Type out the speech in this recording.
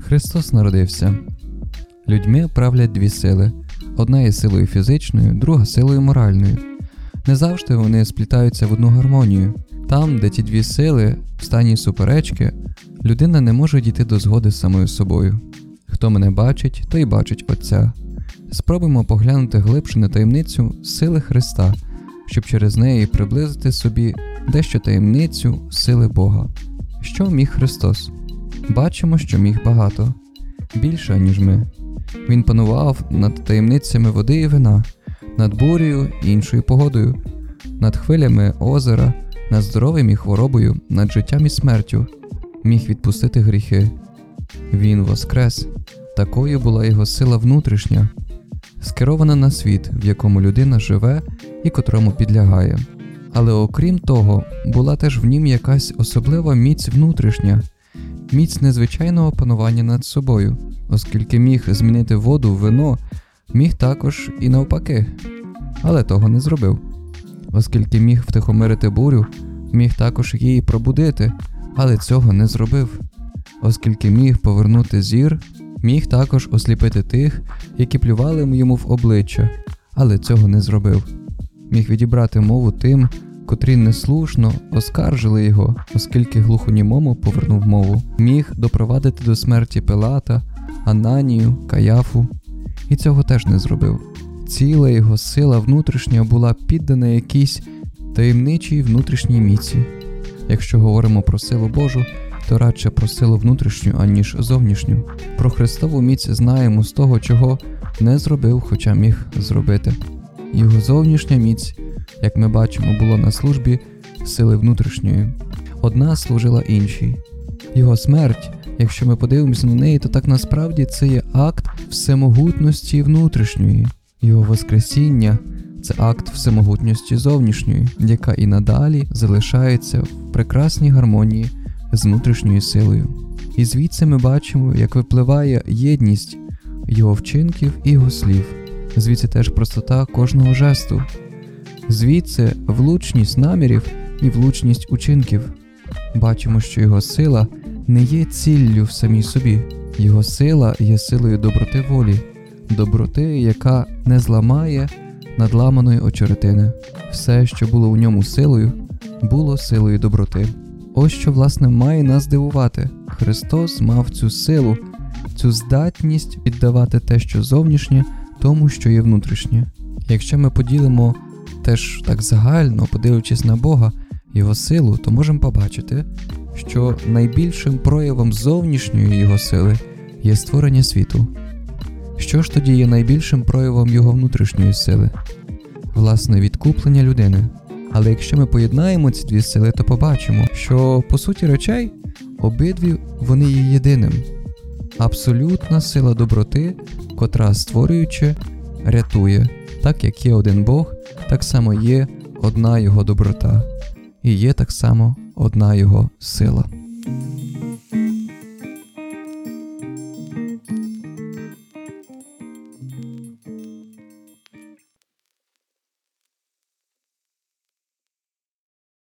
Христос народився. Людьми правлять дві сили: одна є силою фізичною, друга силою моральною. Не завжди вони сплітаються в одну гармонію. Там, де ті дві сили, в стані суперечки, людина не може дійти до згоди з самою собою. Хто мене бачить, той бачить Отця. Спробуємо поглянути глибше на таємницю сили Христа, щоб через неї приблизити собі дещо таємницю сили Бога. Що міг Христос? Бачимо, що міг багато, більше, ніж ми. Він панував над таємницями води і вина, над бурею і іншою погодою, над хвилями озера, над здоров'ям і хворобою, над життям і смертю, міг відпустити гріхи. Він воскрес, такою була його сила внутрішня, скерована на світ, в якому людина живе і котрому підлягає. Але окрім того, була теж в нім якась особлива міць внутрішня, міць незвичайного панування над собою, оскільки міг змінити воду в вино, міг також і навпаки, але того не зробив. Оскільки міг втихомирити бурю, міг також її пробудити, але цього не зробив. Оскільки міг повернути зір, міг також осліпити тих, які плювали йому в обличчя, але цього не зробив. Міг відібрати мову тим, котрі неслушно оскаржили його, оскільки глухонімому повернув мову, міг допровадити до смерті Пилата, Ананію, Каяфу, і цього теж не зробив. Ціла його сила внутрішня була піддана якійсь таємничій внутрішній міці. Якщо говоримо про силу Божу, то радше про силу внутрішню, аніж зовнішню. Про Христову міць знаємо з того, чого не зробив, хоча міг зробити. Його зовнішня міць, як ми бачимо, було на службі сили внутрішньої. Одна служила іншій. Його смерть, якщо ми подивимося на неї, то так насправді це є акт всемогутності внутрішньої. Його Воскресіння це акт всемогутності зовнішньої, яка і надалі залишається в прекрасній гармонії з внутрішньою силою. І звідси ми бачимо, як випливає єдність його вчинків і його слів, звідси теж простота кожного жесту, звідси влучність намірів і влучність учинків. Бачимо, що його сила не є ціллю в самій собі, його сила є силою доброти волі, доброти, яка не зламає надламаної очеретини. Все, що було у ньому силою, було силою доброти. Ось що, власне, має нас дивувати. Христос мав цю силу, цю здатність віддавати те, що зовнішнє, тому, що є внутрішнє. Якщо ми поділимо теж так загально, подивлячись на Бога, Його силу, то можемо побачити, що найбільшим проявом зовнішньої Його сили є створення світу. Що ж тоді є найбільшим проявом Його внутрішньої сили? Власне, відкуплення людини. Але якщо ми поєднаємо ці дві сили, то побачимо, що по суті речей обидві вони є єдиним. Абсолютна сила доброти, котра створюючи, рятує, так як є один Бог, так само є одна Його доброта, і є так само одна Його сила.